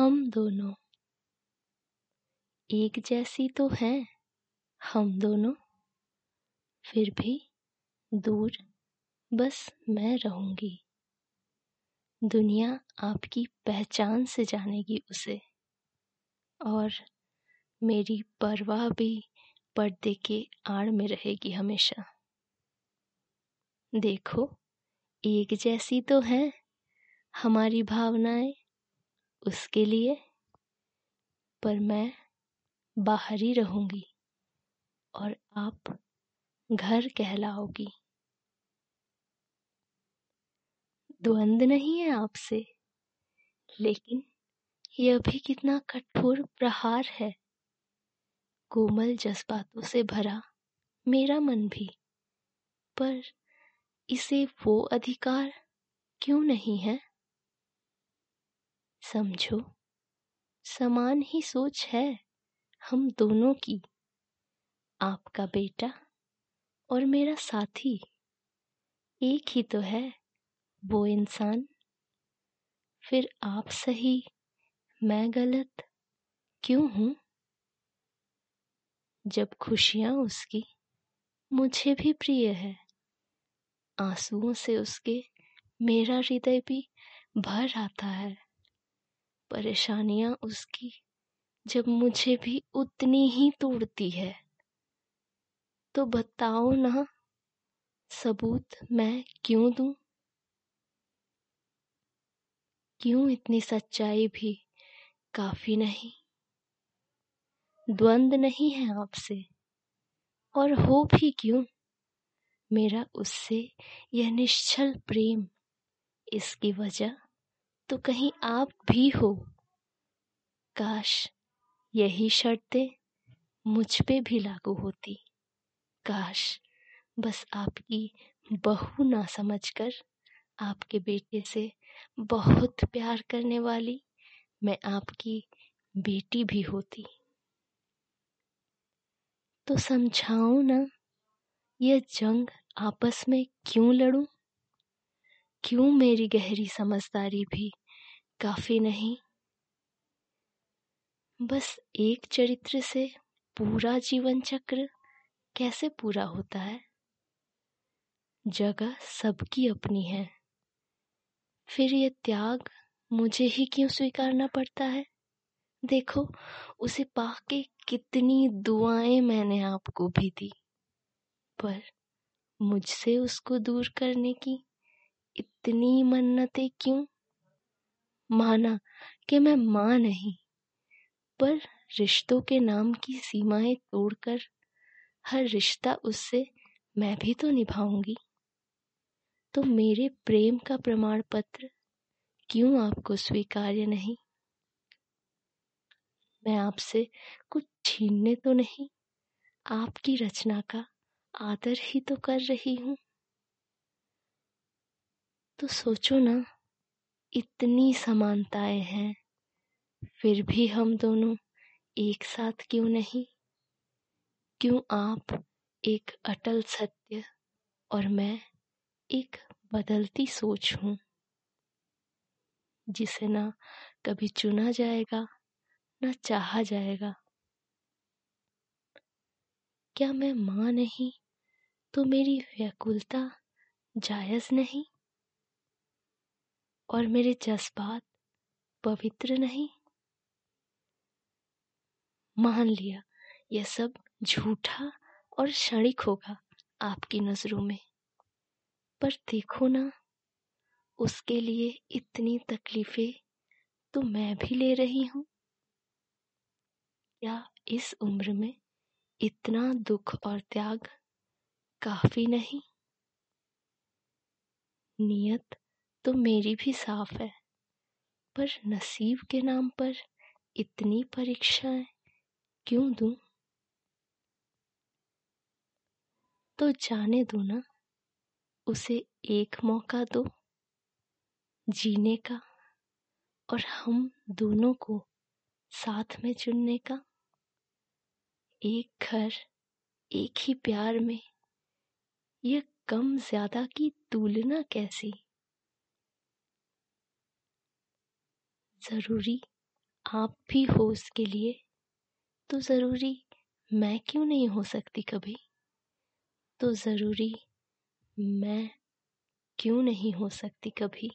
हम दोनों एक जैसी तो हैं, हम दोनों। फिर भी दूर बस मैं रहूँगी। दुनिया आपकी पहचान से जानेगी उसे। और मेरी परवाह भी पर्दे के आड़ में रहेगी हमेशा। देखो, एक जैसी तो है, हमारी भावनाएँ उसके लिए, पर मैं बाहर रहूँगी और आप घर कहलाओगी। द्वंद नहीं है आपसे, लेकिन यह भी कितना कठोर प्रहार है। कोमल जज्बातों से भरा मेरा मन भी, पर इसे वो अधिकार क्यों नहीं है? समझो, समान ही सोच है हम दोनों की। आपका बेटा और मेरा साथी, एक ही तो है वो इंसान। फिर आप सही, मैं गलत, क्यों हूँ? जब खुशियाँ उसकी, मुझे भी प्रिय है। आंसुओं से उसके मेरा हृदय भी भर आता है। परेशानियाँ उसकी जब मुझे भी उतनी ही तोड़ती है। तो बताओ ना, सबूत मैं क्यों दूँ? क्यों इतनी सच्चाई भी काफ़ी नहीं? द्वंद नहीं है आपसे, और हो भी क्यों? मेरा उससे यह निश्चल प्रेम, इसकी वजह तो कहीं आप भी हो। काश यही शर्तें मुझ पे भी लागू होती। काश बस आपकी बहू ना समझकर आपके बेटे से बहुत प्यार करने वाली मैं आपकी बेटी भी होती। तो समझाऊं ना यह जंग आपस में क्यों लड़ूं? क्यों मेरी गहरी समझदारी भी काफ़ी नहीं? बस एक चरित्र से पूरा जीवन चक्र कैसे पूरा होता है? जगह सबकी अपनी है। फिर ये त्याग मुझे ही क्यों स्वीकारना पड़ता है? देखो, उसे पाके कितनी दुआएँ मैंने आपको भी दी, पर मुझसे उसको दूर करने की इतनी मन्नतें क्यों? माना कि मैं माँ नहीं, पर रिश्तों के नाम की सीमाएँ तोड़कर हर रिश्ता उससे मैं भी तो निभाऊँगी। तो मेरे प्रेम का प्रमाण पत्र क्यों आपको स्वीकार्य नहीं? मैं आपसे कुछ छीनने तो नहीं, आपकी रचना का आदर ही तो कर रही हूँ। तो सोचो ना, इतनी समानताएँ हैं, फिर भी हम दोनों एक साथ क्यों नहीं? क्यों आप एक अटल सत्य और मैं एक बदलती सोच हूँ? जिसे ना कभी चुना जाएगा, ना चाहा जाएगा। क्या मैं माँ नहीं तो मेरी व्याकुलता जायज़ नहीं? और मेरे जज्बात पवित्र नहीं? मान लिया, यह सब झूठा और क्षणिक होगा आपकी नज़रों में। पर देखो ना, उसके लिए इतनी तकलीफें तो मैं भी ले रही हूँ। क्या इस उम्र में इतना दुख और त्याग काफ़ी नहीं? नियत तो मेरी भी साफ़ है। पर नसीब के नाम पर इतनी परीक्षाएँ क्यों दूँ? तो जाने दो ना, उसे एक मौका दो, जीने का और हम दोनों को साथ में चुनने का। एक घर, एक ही प्यार में यह कम ज़्यादा की तुलना कैसी? ज़रूरी आप भी हो उसके लिए तो ज़रूरी मैं क्यों नहीं हो सकती कभी? तो ज़रूरी मैं क्यों नहीं हो सकती कभी?